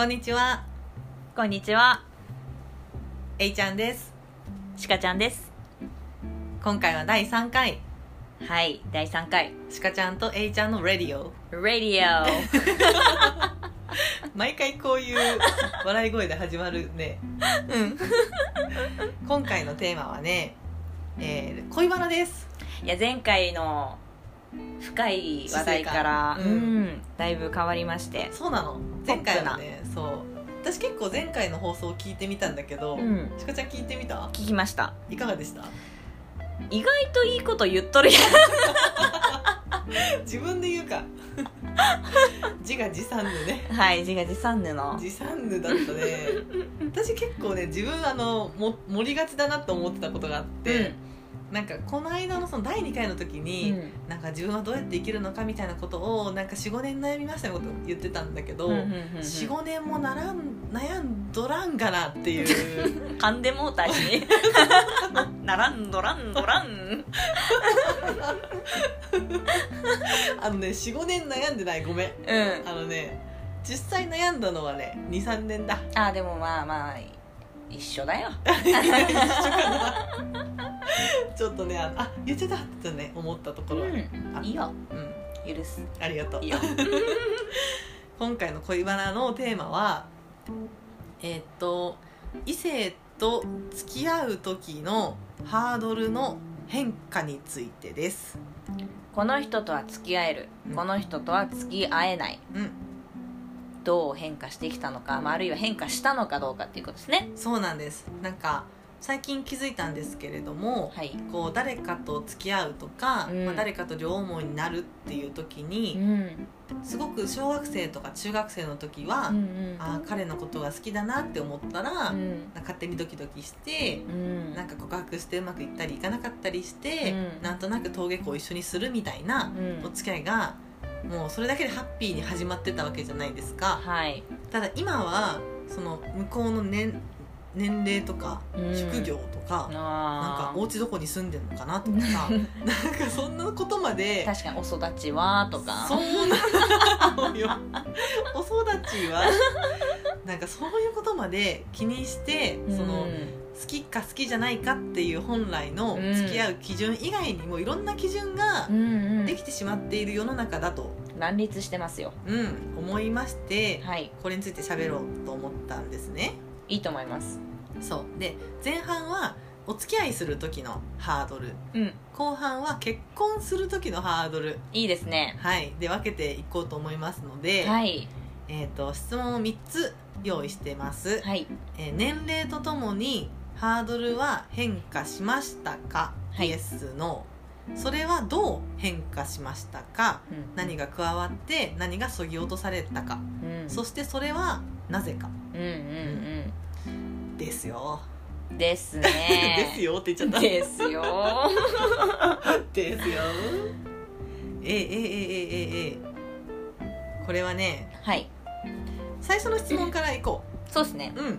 こんにちは、こんにちは、えいちゃんです。しかちゃんです。今回は第3回、はい、第3回、しかちゃんとえいちゃんのレディオ。Radio。毎回こういう笑い声で始まるね。うん。今回のテーマはね、えー恋バナです。いや、前回の深い話題から、姿勢感うんだいぶ変わりまして。そうなの。前回はね、そう。私結構前回の放送を聞いてみたんだけど、うん。しかちゃん聞いてみた？聞きました。いかがでした？意外といいこと言っとるや自分で言うか。自画自賛でね。ん。はい、自画自賛ぬの。自賛ぬだったね私結構ね自分あのも盛りがちだなと思ってたことがあって、なんかこの間のその第2回の時うに、ん。なんか自分はどうやって生きるのかみたいなことをなんか45年悩みましたことを言ってたんだけど、うんうんうんうん45年もならん悩んどらんがなっていう 噛んでもうたし。ならんどらんどらん。あのね45年悩んでないごめんうん。あのね実際悩んだのはね23年だあ、でもまあまあ、一緒だよ。ちょっとねああ言っちゃったってね思ったところは、あいいよ。うん。許す。ありがとう。今回の恋バナのテーマはえーっと異性と付き合う時のハードルの変化についてです。この人とは付き合える、うん。この人とは付き合えない。うん。どう変化してきたのか、まあ、あるいは変化したのかどうかっていうことですね。そうなんです。なんか最近気づいたんですけれどもはい。こう誰かと付き合うとか、うん。まあ、誰かと両思いになるっていう時うにん。すごく小学生とか中学生の時は、うんうん。あー彼のことが好きだなって思ったら、うん。勝手にドキドキしてうん。なんか告白してうまくいったりいかなかったりして、うん。なんとなく登下校一緒にするみたいなうん。お付き合いがもうそれだけでハッピーに始まってたわけじゃないですか。はい。ただ今はその向こうの年年齢とかうん。職業とか、なんかあお家どこに住んでるのかなとかさ なんかそんなことまで確かにお育ちはとか。そうなのよお育ちは？なんかそういうことまで気にしてその、好きか好きじゃないかっていう本来のうん。付き合う基準以外にもいろんな基準がうんうん。できてしまっている世の中だと、乱立してますよ。うん、思いましてはい。これについて喋ろうと思ったんですねいいと思います。そう。で前半はお付き合いする時のハードル。うん。後半は結婚する時のハードル。いいですね。はい。で分けていこうと思いますので、はい。えー、と質問を3つ用意してます、はい。えー年齢とともにハードルは変化しましたか、はい。イエスのそれはどう変化しましたか？うん。何が加わって何がそぎ落とされたか、うん。そしてそれはなぜか。うんうんですよ。ですね。ですよって言っちゃった。ですよ。ですよ。ええええええこれはねはい。最初の質問からいこう。そうですね。うん。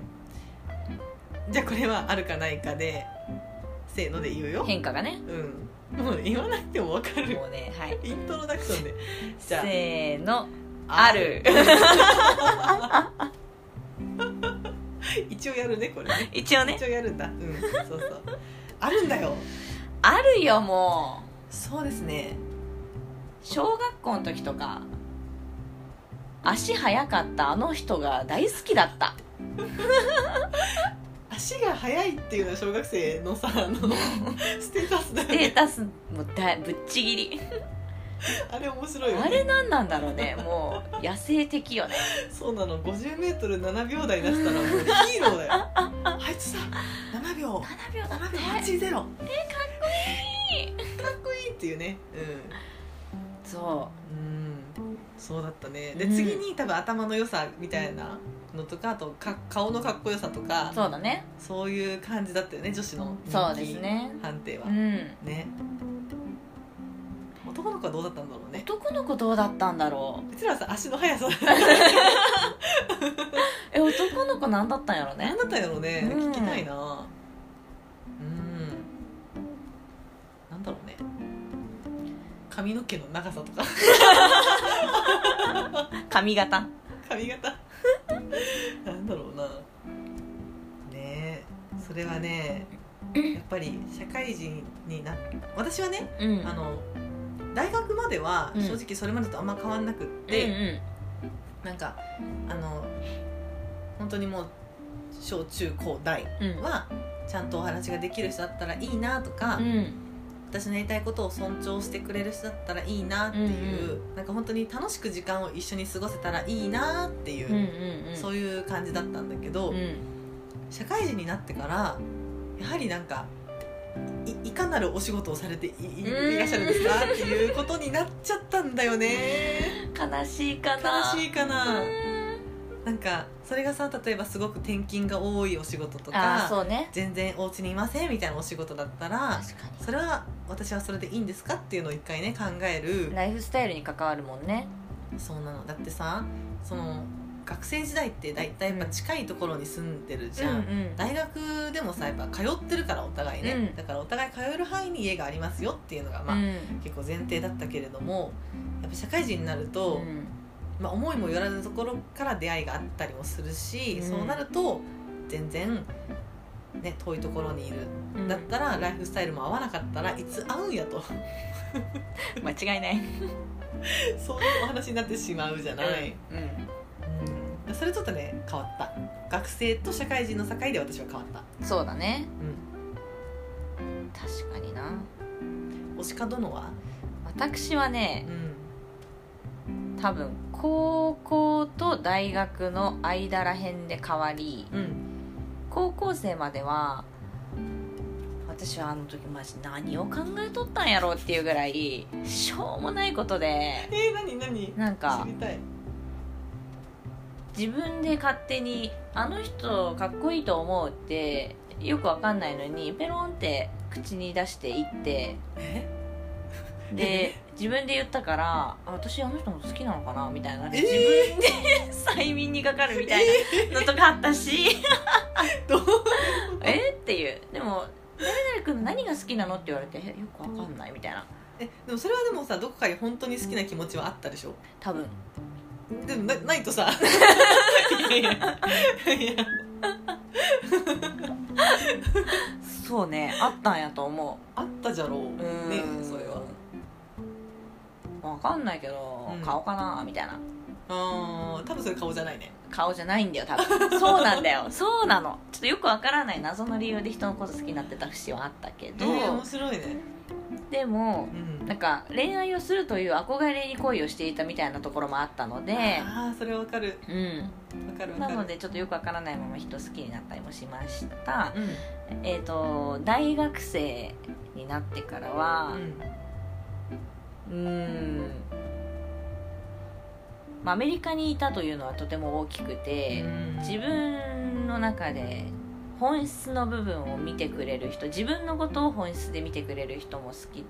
じゃあこれはあるかないかでせーので言うよ。変化がね。うん。もう言わなくても分かる。もうねはい。イントロダクションで。じゃあ。せーの。ある。一応やるねこれね。一応ね。一応やるんだ。うんそうそう。あるんだよ。あるよもう。そうですね。小学校の時とか足速かったあの人が大好きだった。足が速いっていうのは小学生のさあの ステータスだよね。ステータスもだぶっちぎり あれ面白いよね。あれ何なんだろうね。もう野生的よね。そうなの。50m7 秒台出したらもうヒーローだよ。あいつさ7秒。7秒だ。7って秒80えかっいい。こいいっていうね。そうん。う。ん。そうだったね。で、うん。次に多分頭の良さみたいなのとかあとか顔のかっこよさとかうそうだね。そういう感じだったよね女子のそうですね。判定は、うん。ね男の子はどうだったんだろうね。男の子どうだったんだろう。うちらはさ足の速さ。え男の子何だったんやろね。何だったんやろうね、うん。聞きたいな。うん。なんだろうね。髪の毛の長さとか。髪型。髪型。なんだろうな。ねえ。それはねやっぱり社会人にな私はねうん。あの大学まではうん。正直それまでとあんま変わんなくっうんて、なんかあの本当にもう小中高大うんうん。はちゃんとお話ができる人だったらいいなとか、うん。私のやりたいことを尊重してくれる人だったらいいなっていう、うん。なんか本当に楽しく時間を一緒に過ごせたらいいなっていう、うんうんうん。そういう感じだったんだけど、うん。社会人になってからやはりなんかいいかなるお仕事をされていいらっしゃるんですかっていうことになっちゃったんだよね。悲しいかな。悲しいかな。うん。なんかそれがさ例えばすごく転勤が多いお仕事とかそうね。全然お家にいませんみたいなお仕事だったらそれは私はそれでいいんですかっていうのを一回ね考える。にライフスタイルに関わるもんね。そうなの。だってさその学生時代って大体やっぱ近いところに住んでるじゃん、うん大学でもさやっぱ通ってるからお互いね、うん。だからお互い通える範囲に家がありますよっていうのがまあ、うん。結構前提だったけれどもやっぱ社会人になると、うん。まあ、思いもよらぬところから出会いがあったりもするし、うん。そうなると全然、ね、遠いところにいる、うんだったらライフスタイルも合わなかったらいつ会うんやと。間違いない。そういうお話になってしまうじゃない、うん。うんそれちょっとね変わった。学生と社会人の境で私は変わった、そうだね。うん、確かにな。推しか殿は？私はねうん。多分高校と大学の間らへんで変わりうん。高校生までは私はあの時マジ何を考えとったんやろうっていうぐらいしょうもないことでえー、何何？なんか知りたい自分で勝手にあの人かっこいいと思うってよくわかんないのにペロンって口に出していってえ？で自分で言ったからあ私あの人のこと好きなのかなみたいなえ？ー自分で催眠にかかるみたいなのとかあったし。え？っていう。でも誰々君の何が好きなのって言われてえ？よくわかんないみたいな。え？でもそれはでもさどこかに本当に好きな気持ちはあったでしょ？多分でもなないとさ。いやいやいやそうねあったんやと思あったじゃろう。ううねそれは。わかんないけど、うん。顔かな？みたいな。あー多分それ顔じゃないね。顔じゃないんだよ多分。そうなんだよ。そうなの。ちょっとよくわからない謎の理由で人のこと好きになってた節はあったけど、えー、面白いねでもうん。なんか恋愛をするという憧れに恋をしていたみたいなところもあったのでああそれはわかる。うん。わかるなのでちょっとよくわからないまま人好きになったりもしました。うん。えっ、と大学生になってからはうーん。まあアメリカにいたというのはとても大きくて、うん。自分の中で本質の部分を見てくれる人自分のことを本質で見てくれる人も好き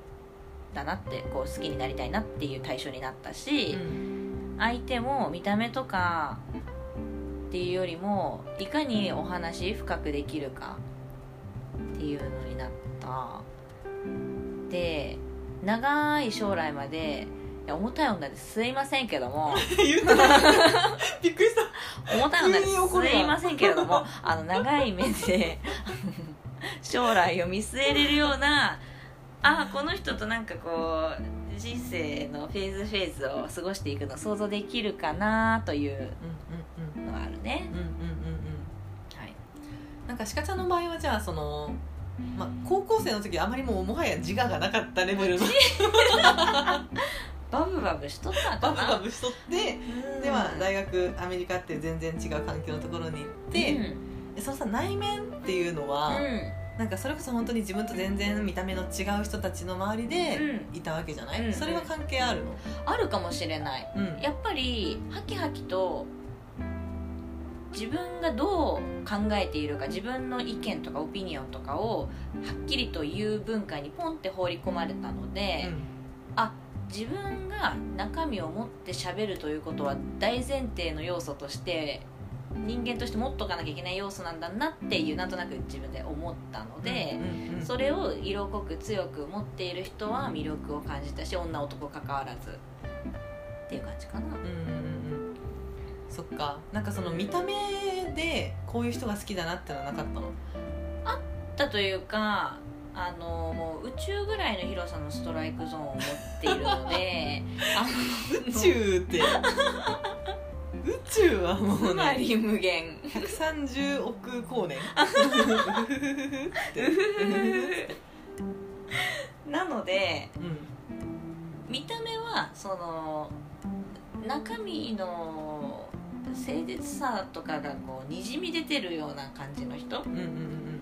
だなってこう好きになりたいなっていう対象になったし、うん。相手も見た目とかっていうよりもいかにお話深くできるかっていうのになった。で長い将来まで重たい女ですいませんけども。言うた。びっくりした。重たい女です。いませんけれども。あの長い目で将来を見据えれるようなあこの人となんかこう人生のフェーズフェーズを過ごしていくの想像できるかなといううんうんのがあるねなんか鹿ちゃんの場合はじゃあそのまあ、高校生の時あまりもうもはや自我がなかったレベルの バブバブしとったバブバブしとってでは大学アメリカって全然違う環境のところに行って、でそのさ内面っていうのは、なんかそれこそ本当に自分と全然見た目の違う人たちの周りでういたわけじゃない、うん。それは関係あるの？あるかもしれない。うん。やっぱりハキハキと自分がどう考えているか自分の意見とかオピニオンとかをはっきりと言う文化にポンって放り込まれたので、自分が中身を持って喋るということは大前提の要素として人間として持っとかなきゃいけない要素なんだなっていうなんとなく自分で思ったので、うんうんそれを色濃く強く持っている人は魅力を感じたし女男関わらず。っていう感じかな。うんうんうんうん。そっか。なんかその見た目でこういう人が好きだなってのはなかったの？だというかあのもう宇宙ぐらいの広さのストライクゾーンを持っているので あの宇宙って。宇宙はもうつまねり無限。130億光年。なのでうん。見た目はその中身の誠実さとかがこうにじみ出てるような感じの人がうんうんうん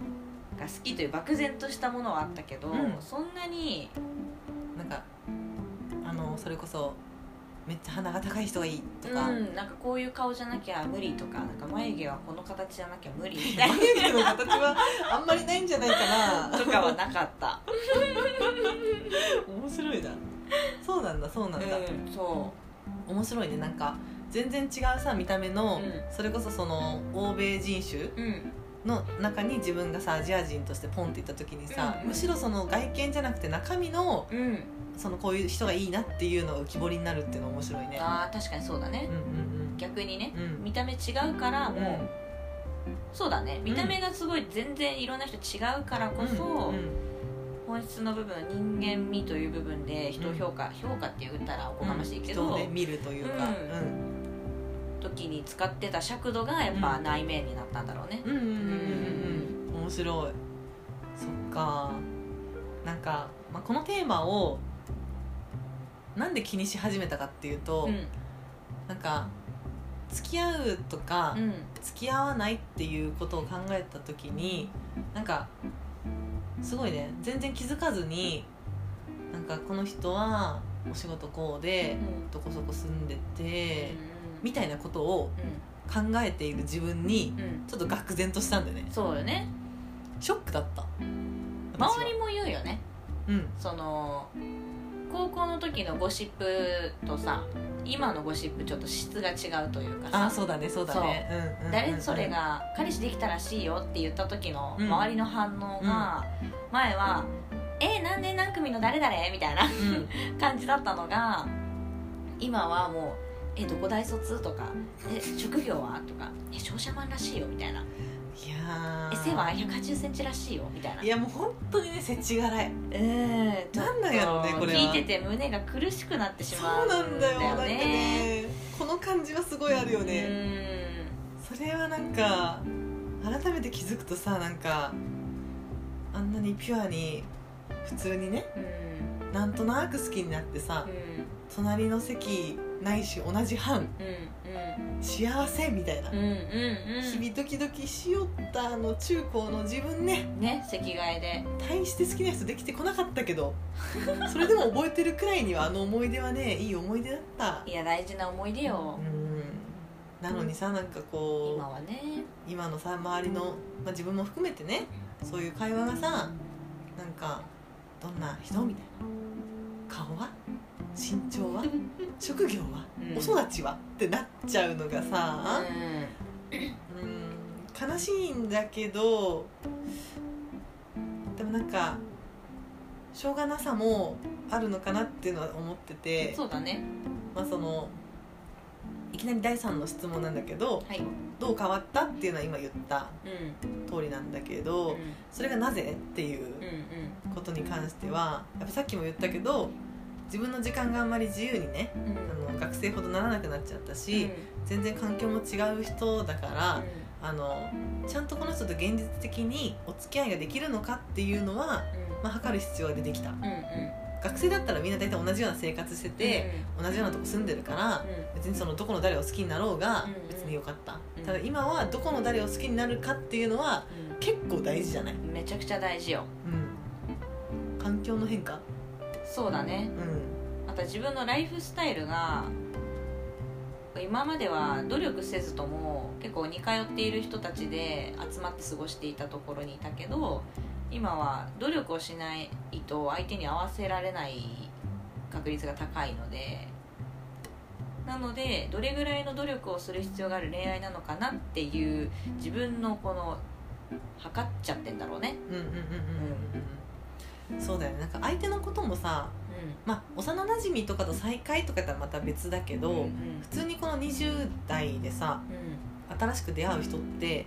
好きという漠然としたものはあったけど、うん。そんなにうんなんかあのそれこそめっちゃ鼻が高い人がいいとか、うん、なんかこういう顔じゃなきゃ無理とかなんか眉毛はこの形じゃなきゃ無理。みたい眉毛の形はあんまりないんじゃないかな。なとかはなかった、面白いな。そうなんだそうなんだ、うん、そ面白いね。なんか全然違うさ見た目の、うん。それこそその欧米人種の中に自分がさアジア人としてポンっていった時にさ、うんむしろその外見じゃなくて中身のうん。そのこういう人がいいなっていうのが浮き彫りになるっていうのは面白いね。あー確かにそうだね。うんうん逆にねうん。うん見た目違うからもう、うん。そうだね。見た目がすごい全然いろんな人違うからこそ、うんうん本質の部分人間味という部分で人を評価、評価って言ったらおこがましいけど、人をね見るというか、時に使ってた尺度がやっぱ内面になったんだろうね。うん、うんうんうんうん。うん。面白い。そっか。なんか、まあ、このテーマをなんで気にし始めたかっていうと、うん。なんか付き合うとか、うん。付き合わないっていうことを考えた時になんかすごいね。全然気づかずになんかこの人はお仕事こうでうん。どこそこ住んでてうみたいなことを考えている自分にちょっと愕然としたんだよね。そうよね。ショックだった。周りも言うよね。うん。その高校の時のゴシップとさ今のゴシップちょっと質が違うというかさ。ああそうだねそうだね。誰それが彼氏できたらしいよって言った時のうん周りの反応が前は「え何年何組の誰々?」みたいなうん。感じだったのが今はもう「えどこ大卒?」とか「え職業は?」とか「え商社マンらしいよ」みたいな「いやえー背は1 8 0ンチらしいよ」みたいな。いやもう本当にね世知辛い。うんなんなんやろうねこれは。聞いてて胸が苦しくなってしそまううなんだよなんかねね。この感じはすごいあるよね。うん。それはなんか改めて気づくとさなんかあんなにピュアに普通にねうん。なんとなく好きになってさうん。隣の席ないし同じ班うん幸せみたいな、日々ドキドキしよったあの中高の自分ねね席替えで。大して好きな人できてこなかったけど それでも覚えてるくらいにはあの思い出はねいい思い出だった。いや大事な思い出よ。うん。なのにさなんかこう今はね。今のさ周りの、まあ、自分も含めてねそういう会話がさなんかどんな人みたいな。顔は身長は？職業は、うん。お育ちは？ってなっちゃうのがさ、ううん。悲しいんだけどでもなんかしょうがなさもあるのかなっていうのは思ってて。んそうだね。まあそのいきなり第3の質問なんだけどはい。どう変わったっていうのは今言ったうん。通りなんだけうん。どそれがなぜ？っていううん。ことに関してはやっぱさっきも言ったけど自分の時間があんまり自由にねうん。うんあの学生ほどならなくなっちゃったし、全然環境も違う人だから、あのちゃんとこの人と現実的にお付き合いができるのかっていうのは、まあ、測る必要が出てきた。うんうん。うん学生だったらみんな大体同じような生活してて、同じようなとこ住んでるから別にそのどこの誰を好きになろうがうんうん。別によかった、うん。ただ今はどこの誰を好きになるかっていうのは結構大事じゃない、うんめちゃくちゃ大事よ。うん、環境の変化？そうだね。うん。あと自分のライフスタイルが今までは努力せずとも結構似通っている人たちで集まって過ごしていたところにいたけど今は努力をしないと相手に合わせられない確率が高いのでなのでどれぐらいの努力をする必要がある恋愛なのかなっていう自分のこの測っちゃってんだろうね。うんうんうんうんうんそうだよね。なんか相手のこともさまあ幼なじみとかと再会とかやったらまた別だけど、うん。うん普通にこの20代でさうん。新しく出会う人って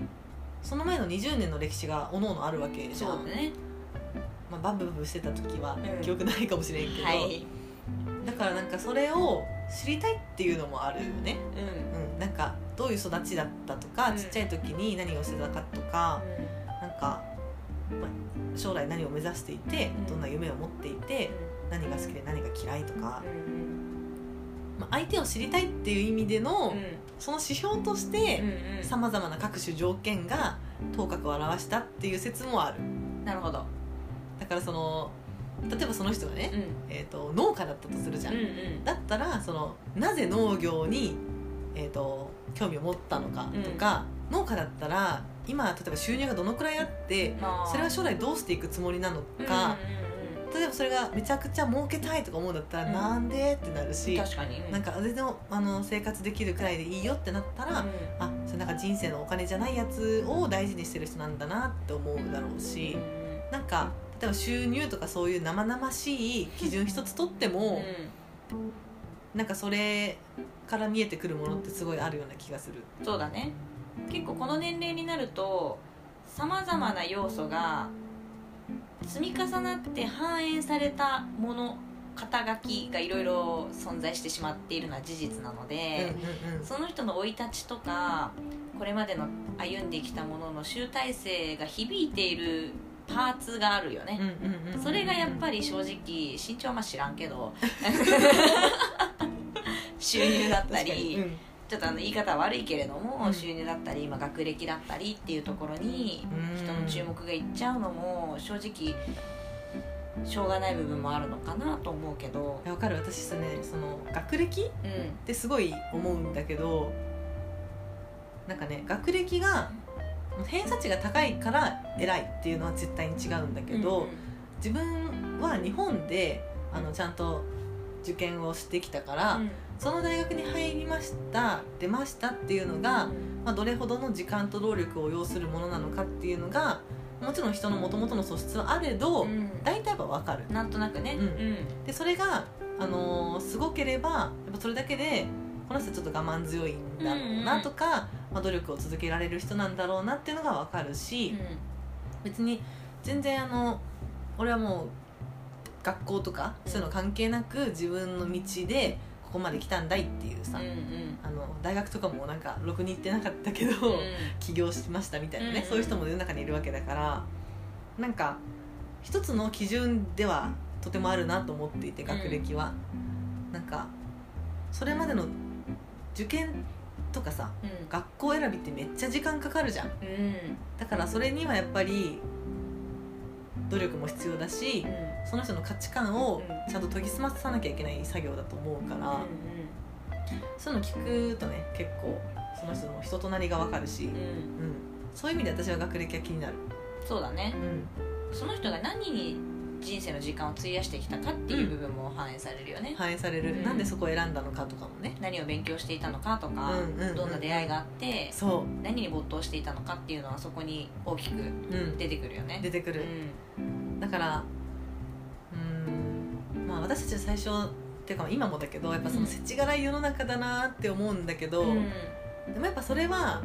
その前の20年の歴史がおのおのあるわけじゃん、ね。まあ、バブバブしてた時はうん。記憶ないかもしれんけど、はい。だからなんかそれを知りたいっていうのもあるよね、うん。うん、なんかどういう育ちだったとか、うん。ちっちゃい時に何をしてたかとか、なんか、まあ、将来何を目指していて、うん。どんな夢を持っていて、何が好きで何が嫌いとか、うんまあ、相手を知りたいっていう意味での、うん。その指標としてうんうん。さまざまな各種条件が頭角を表したっていう説もある。なるほど。だからその例えばその人がね、うん。えー、と農家だったとするじゃん、うんうん。だったらそのなぜ農業に、えー、と興味を持ったのかとか、農家だったら今例えば収入がどのくらいあってまあ。それは将来どうしていくつもりなのうんか、うん例えばそれがめちゃくちゃ儲けたいとか思うんだったら、うん。なんでってなるうんし、確かに。なんか全然あの生活できるくらいでいいよってなったら、うんあそれなんか人生のお金じゃないやつを大事にしてる人なんだなって思うだろうし、なんか例えば収入とかそういう生々しい基準一つとっても、なんかそれから見えてくるものってすごいあるような気がする。うんそうだね結構この年齢になるとさまざまな要素が積み重なって反映されたもの肩書きがいろいろ存在してしまっているのは事実なので、うんうんうん。その人の生い立ちとかこれまでの歩んできたものの集大成が響いているパーツがあるよね、うんうんうんそれがやっぱり正直身長はまあ知らんけど。収入だったり、うんちょっとあの言い方は悪いけれども、うん。収入だったり今学歴だったりっていうところにうん。人の注目がいっちゃうのも正直しょうがない部分もあるのかなと思うけど。わかる。私さねその学歴っうん。てすごい思うんだけどなんかね学歴が偏差値が高いから偉いっていうのは絶対に違うんだけど、自分は日本であのちゃんと受験をしてきたから、うんその大学に入りました出ましたっていうのが、まあ、どれほどの時間と労力を要するものなのかっていうのがもちろん人のもともとの素質はあれど、うん。大体やっぱ分かる。なんとなくね、うん。うん。でそれが、あのーすごければやっぱそれだけでこの人ちょっと我慢強いんだろうなとか、まあ、努力を続けられる人なんだろうなっていうのが分かるし、別に全然あの俺はもう学校とかそういうの関係なく自分の道でここまで来たんだいっていうさ、うんうん。あの大学とかもなんかろくに行ってなかったけど、うん。起業しましたみたいなね、うんそういう人も世の中にいるわけだからなんか一つの基準ではとてもあるなと思っていて学歴は、なんかそれまでの受験とかさうん。学校選びってめっちゃ時間かかるじゃん。うん。だからそれにはやっぱり努力も必要だしうんその人の価値観をうんちゃんと研ぎ澄まさなきゃいけない作業だと思うから、そういうの聞くとね結構その人の人となりが分かるし、うん。うん。うん、そういう意味で私は学歴は気になる、そうだね。うん、その人が何に人生の時間を費やしてきたかっていう部分も反映されるよね、反映される、うん。なんでそこを選んだのかとかもね。何を勉強していたのかとか、どんな出会いがあってそ何に没頭していたのかっていうのはそこに大きく出てくるよね。出てくる、うん。だからうんまあ私たち最初っていうか今もだけどやっぱその世知辛い世の中だなって思うんだけど、うん。でもやっぱそれは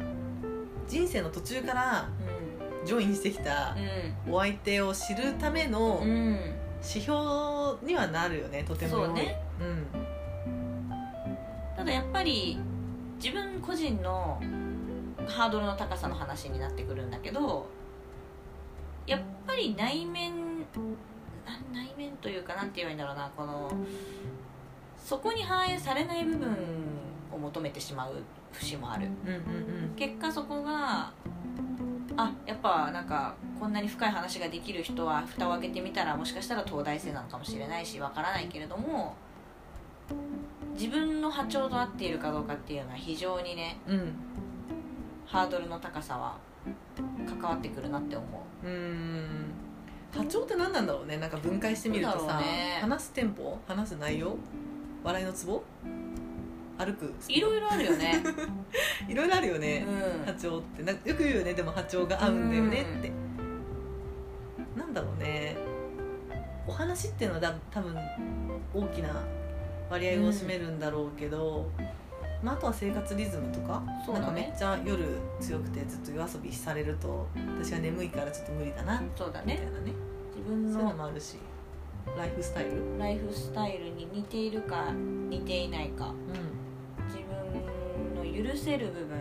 人生の途中からジョインしてきたお相手を知るための指標にはなるよねとてもそうね。うん。ただやっぱり自分個人のハードルの高さの話になってくるんだけどやっぱり内面な内面というかなんて言えばいいんだろうなこのそこに反映されない部分を求めてしまう節もある。うんうん結果そこがあやっぱなんかこんなに深い話ができる人は蓋を開けてみたらもしかしたら東大生なのかもしれないしわからないけれども自分の波長と合っているかどうかっていうのは非常にねうん。うんハードルの高さは関わってくるなって思う。うーん波長って何なんだろうね。なんか分解してみるとさ、ね。話すテンポ話す内容笑いのツボ歩くいろいろあるよね。いろいろあるようね、波ん長って。なよく言うよねでも波長が合うんだよねって、なんだろうね。お話っていうのはだ多分大きな割合を占めるんだろうけど、まあ、あとは生活リズムとか、ね。なんかめっちゃ夜強くてずっと夜遊びされると私は眠いからちょっと無理だなそうだね。みたいなね。自分そういうののもあるし。ライフスタイル、うん、ライフスタイルに似ているか似ていないか。自分の許せる部分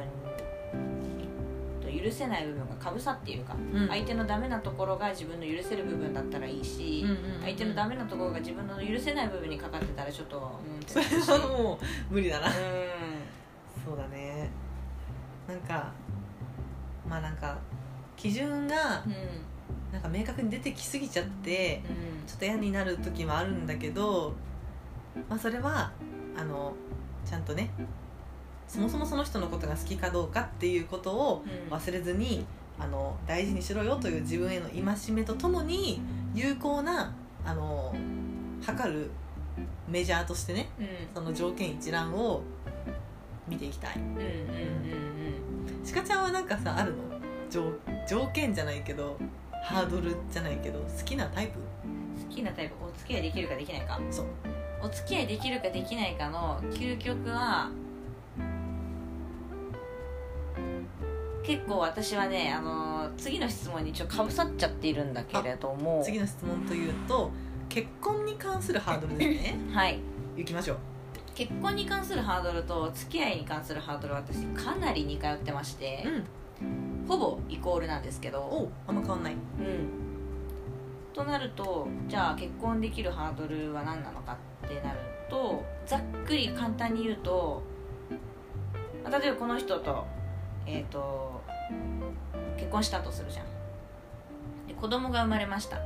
と許せない部分がかぶさっているか、うん。相手のダメなところが自分の許せる部分だったらいいし、うんうんうん相手のダメなところが自分の許せない部分にかかってたらちょっとそれはもう無理だな。うそうだね。なんかまあなんか基準がんうんなんか明確に出てきすぎちゃってうん。ちょっと嫌になる時もあるんだけど、まあ、それはあのちゃんとねそもそもその人のことが好きかどうかっていうことをうん。忘れずにあの大事にしろよという自分への戒めとともに有効なあの測るメジャーとしてねうん。その条件一覧を見ていきたい。うんうんうんうん。鹿ちゃんはなんかさあるの？条条件じゃないけどハードルじゃないけど好きなタイプ？好きなタイプ？お付き合いできるかできないか？そう。お付き合いできるかできないかの究極は結構私はねあの次の質問にちょっとかぶさっちゃっているんだけれども。次の質問というと結婚に関するハードルですね。はい。行きましょう。結婚に関するハードルと付き合いに関するハードルは私かなり似通ってまして。うんほぼイコールなんですけど。おうあんま変わんない。うん。となるとじゃあ結婚できるハードルは何なのかってなるとざっくり簡単に言うとまあ例えばこの人とえっ、と結婚したとするじゃん。で子供が生まれました。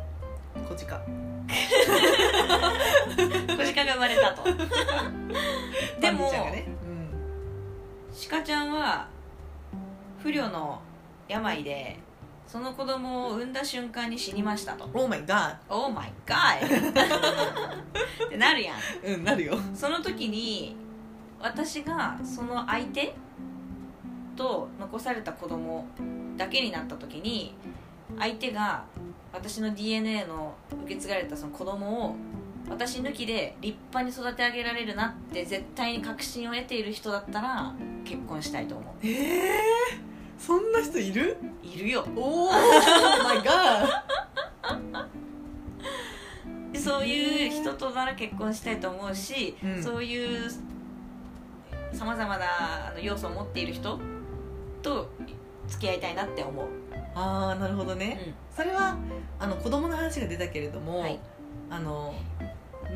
こちか小鹿が生まれたと。でもバンビちゃん。鹿ちゃんは不慮の病でその子供を産んだ瞬間に死にましたと。うんオーマイガ「オーマイガーってなるやん。ーうんなるよ。その時に私がその相手と残された子供だけになった時に相手が私の DNA の受け継がれたその子供を私抜きで立派に育て上げられるなって絶対に確信を得ている人だったら結婚したいと思う。ええそんな人いる？いるよ。おおマイガでそういう人となら結婚したいと思うし、うん。そういうさまざまなあの要素を持っている人と付き合いたいなって思う、ーああなるほどね、それはあの子供の話が出たけれども、はい。あの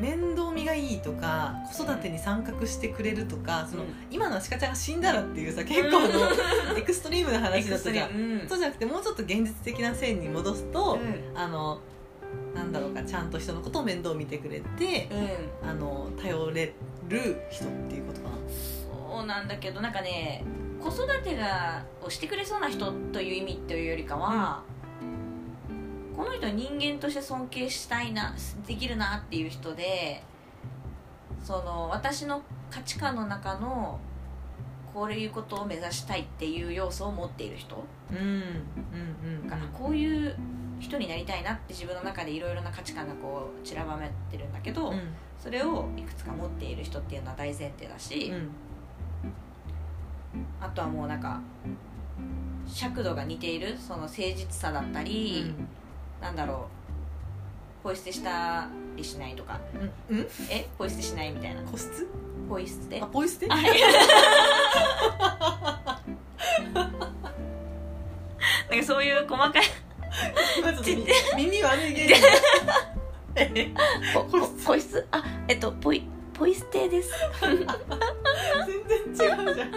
面倒見がいいとか子育てに参画してくれるとかその、うん今のは鹿ちゃんが死んだらっていうさ結構あの エクストリームな話だったじゃん、うん。そうじゃなくてもうちょっと現実的な線に戻すと、うん。あのなんだろうかちゃんと人のことを面倒見てくれて、うん。あの頼れる人っていうことかな。そうなんだけどなんかね子育てがをしてくれそうな人という意味というよりかは、この人人間として尊敬したいなできるなっていう人でその私の価値観の中のこういうことを目指したいっていう要素を持っている人。うんうんうんだからこういう人になりたいなって自分の中でいろいろな価値観がこう散らばめてるんだけど、うん。それをいくつか持っている人っていうのは大前提だし、うん。あとはもうなんか尺度が似ているその誠実さだったり、なんだろう。ポイ捨てしたりしないとか。うん？うん？え？ポイ捨てしないみたいな。個室？ポイ捨てあポイ捨てなんかそういう細かい。今ちょっと耳耳悪い芸人。えポポポイスあえっとポイポイ捨てです。全然違うじゃん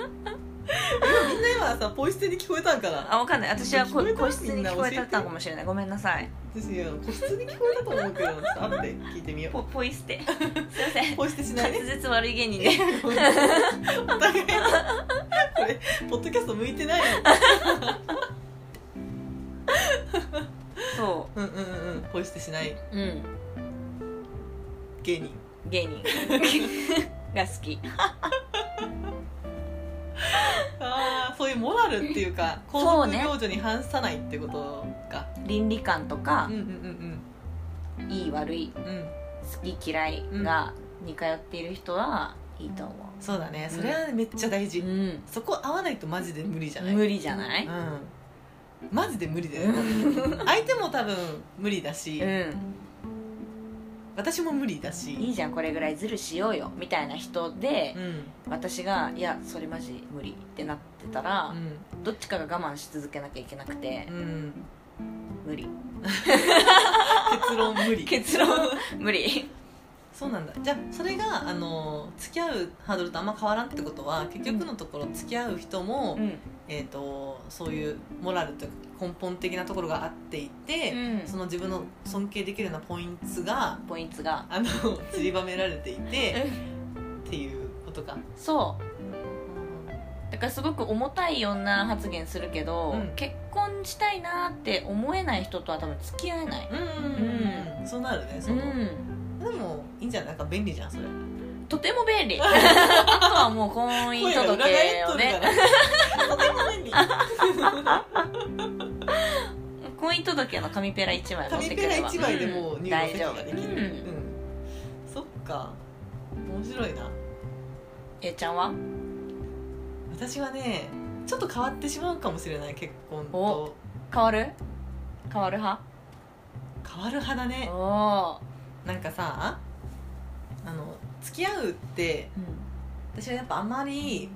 今さポイ捨てに聞こえたんかな？あわかんない。私はこ個室に聞こえたったかもしれない。ごめんなさい私個室に聞こえたと思うけどちょっと後で聞いてみよポポイ捨て。すいません。うポイ捨てしないね滑舌悪い芸人で。お互いこれポッドキャスト向いてないそう。んうんうんうん。ポイ捨てしない。ううん。芸人。芸人。が好き。ああそういうモラルっていうか皇族ね領女に反さないってことか倫理観とかうんうんうん。いい悪い好き嫌いが似通っている人はいいと思そうだね。それはめっちゃ大事、う、うん、そこ合わないとマジで無理じゃない？無理じゃない？うん。マジで無理だよ。相手も多分無理だし、うん私も無理だし。いいじゃんこれぐらいズルしようよ。みたいな人でうん。私がいやそれマジ無理ってなってたら、うどっちかが我慢し続けなきゃいけなくてん、うん、無理。結論無理。結論無理そうなんだ。じゃあそれがあの付き合うハードルとあんま変わらんってことは結局のところ付き合う人も、うん。えー、とそういうモラルというか根本的なところがあっていて、うん。その自分の尊敬できるようなポイントがポイントが。あの散りばめられていてっていうことか。そう。だからすごく重たい女発言するけど、うん。結婚したいなって思えない人とは多分付き合えない。うん、そうなるねそうの、んでもいいんじゃないなんか便利じゃんそれ。とても便利。あとはもう婚姻届をね。とても便利。婚姻届の紙ペラ1枚持っ紙ペラてくれば1枚でもう入大力丈夫。うん。ができる、うんそっか面白いな。えちゃんは私はねちょっと変わってしまうかもしれない結婚と。お変わる？変わる派？変わる派だね。おなんかさあの付き合うって私はやっぱあまり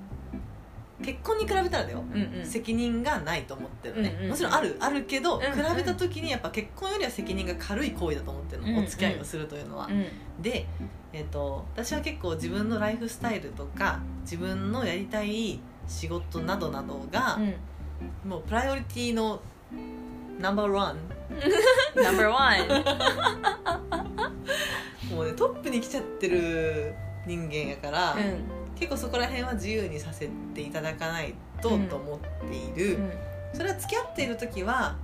結婚に比べたらだよ、うんうん。責任がないと思ってるのね、うんうんうん。もちろんあるあるけど、うんうん。比べた時にやっぱ結婚よりは責任が軽い行為だと思ってるの、うんうん。お付き合いをするというのは、うんで、えー、と私は結構自分のライフスタイルとか自分のやりたい仕事などなどが、もうプライオリティのナンバーワンナンバーワンもうねトップに来ちゃってる人間やから、うん。結構そこら辺は自由にさせていただかないと、うんと思っている、うん。それは付き合っている時は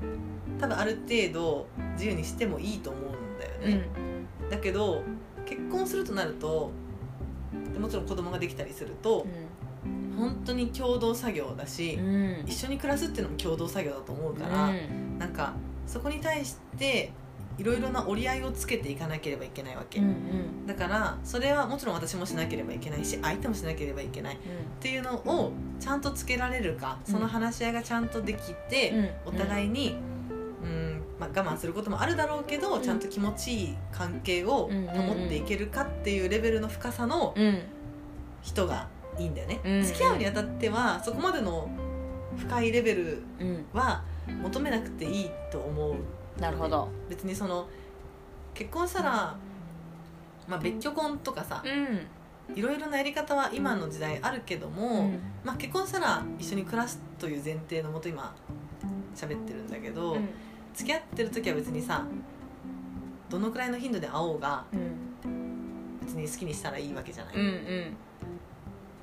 多分ある程度自由にしてもいいと思うんだよね、だけど結婚するとなるとでもちろん子供ができたりすると本当に共同作業だし、うん。一緒に暮らすっていうのも共同作業だと思うから、うん。なんかそこに対していろいろな折り合いをつけていかなければいけないわけ、うんうん。だからそれはもちろん私もしなければいけないし相手もしなければいけない。っていうのをちゃんとつけられるか、うん。その話し合いがちゃんとできて、うん。お互いに、うんまあ、我慢することもあるだろうけど、うん。ちゃんと気持ちいい関係を保っていけるかっていうレベルの深さのうん。人がいいんだよね、うん。付き合うにあたってはそこまでの深いレベルうん。は求めなくていいと思うなるほど。別にその結婚したら、まあ、別居婚とかさうん。いろいろなやり方は今の時代あるけども、うん。まあ、結婚したら一緒に暮らすという前提のもと今喋ってるんだけど、うん。付き合ってる時は別にさどのくらいの頻度で会おうがうん。別に好きにしたらいいわけじゃない、うんうん。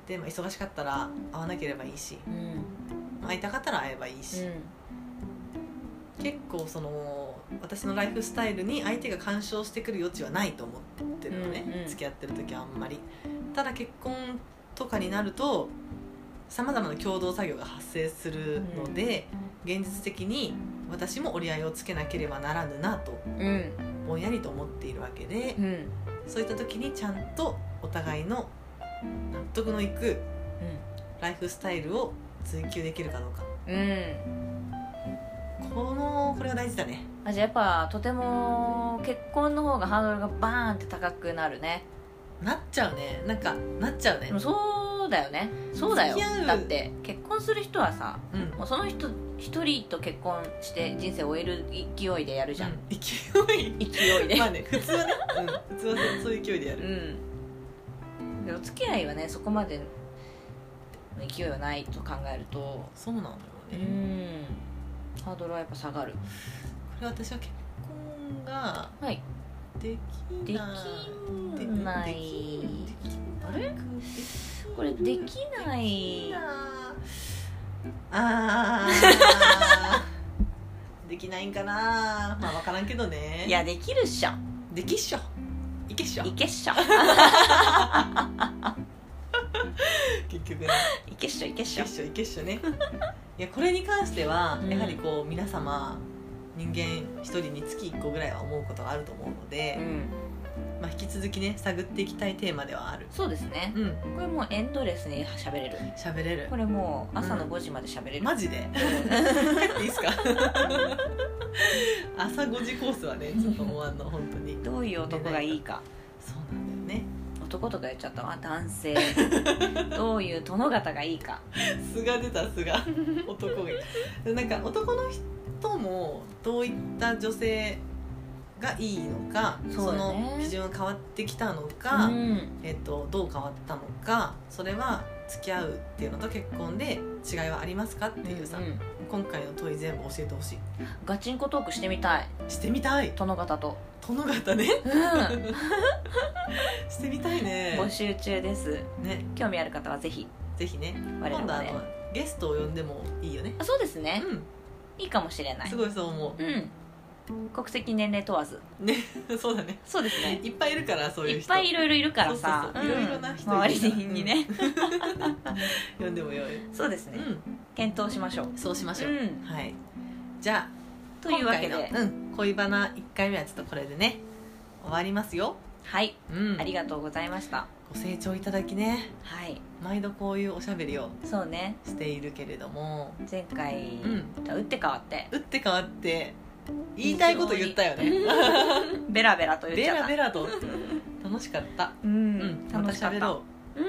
で、まあ、忙しかったら会わなければいいし、うん。まあ会いたかったら会えばいいし、結構その私のライフスタイルに相手が干渉してくる余地はないと思ってるのね、うんうん付き合ってる時はあんまり。ただ結婚とかになるとさまざまな共同作業が発生するので、現実的に私も折り合いをつけなければならぬなとうん。ぼんやりと思っているわけで、うん。そういった時にちゃんとお互いの納得のいくライフスタイルを追求できるかどうか。うんうんこのこれが大事だね。あじゃあやっぱとても結婚の方がハードルがバーンって高くなるね。なっちゃうね。なんかなっちゃうね。そうだよね。そうだよ。だって結婚する人はさうん。もうその人一人と結婚して人生を終える勢いでやるじゃん、勢い。勢いで。まあね普通はね、うん、普通はそういう勢いでやうる、ん。でお付き合いはねそこまでの勢いはないと考えると。そうなんだようね、んハードルはやっぱ下がる。これ私は結婚がはい。できでない。きない。できあれ？これできない。あー。できないんかな。まあ分からんけどね。いやできるっしょ。できっしょ。いけっしょ。いけっしょ。結局ね。いけっしょいけっしょ。いけっしょいけっしょねいやこれに関してはうん。やはりこう皆様人間一人につき1個ぐらいは思うことがあると思うので、うん。まあ、引き続きね探っていきたいテーマではある。そうですね。うん。これもうエンドレスに喋れる。喋れる。これもう朝の5時まで喋れる、マジで？いいっすか？朝5時コースはねちょっと終わんの本当に。どういう男がいいか。そうなん男とか言っちゃったわ。男性。どういう殿方がいいか。素が出た素が。男がなんか男の人もどういった女性がいいのかそね。の基準が変わってきたのか、うん。えっと、どう変わったのかそれは付き合うっていうのと結婚で違いはありますかっていうさ、うん今回の問い全部教えてほしい。ガチンコトークしてみたい。してみたい。殿方と、殿方ね。うん、してみたいね。募集中です。ね。興味ある方はぜひ。ぜひね。我々もね。ゲストを呼んでもいいよね。あそうですね、うん。いいかもしれない。すごいそう思うん国籍年齢問わず。うねそうだね。そうですね。いっぱいいるからそういう人。いっぱいいろいろいるからさ。いろいろな人周りにね、呼んでもよい。そうですね、検討しましょう。そうしましょう、うん。はい。じゃあというわけで。今回の、うん、恋バナ1回目はちょっとこれでね終わりますよ。はい。うん。ありがとうございました。ご清聴いただきね。はい。毎度こういうおしゃべりをそうね。しているけれども。前回、うん。打って変わって。打って変わって言いたいこと言ったよね。ベラベラと言っベちゃった。ラベラと。楽しかった。うん、うん楽しかった。喋ろう。ん。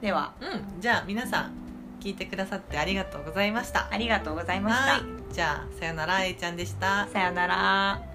では。ううんじゃあ皆さん聞いてくださってありがとうございました。ありがとうございました。はいじゃあさよなら A ちゃんでした。さよなら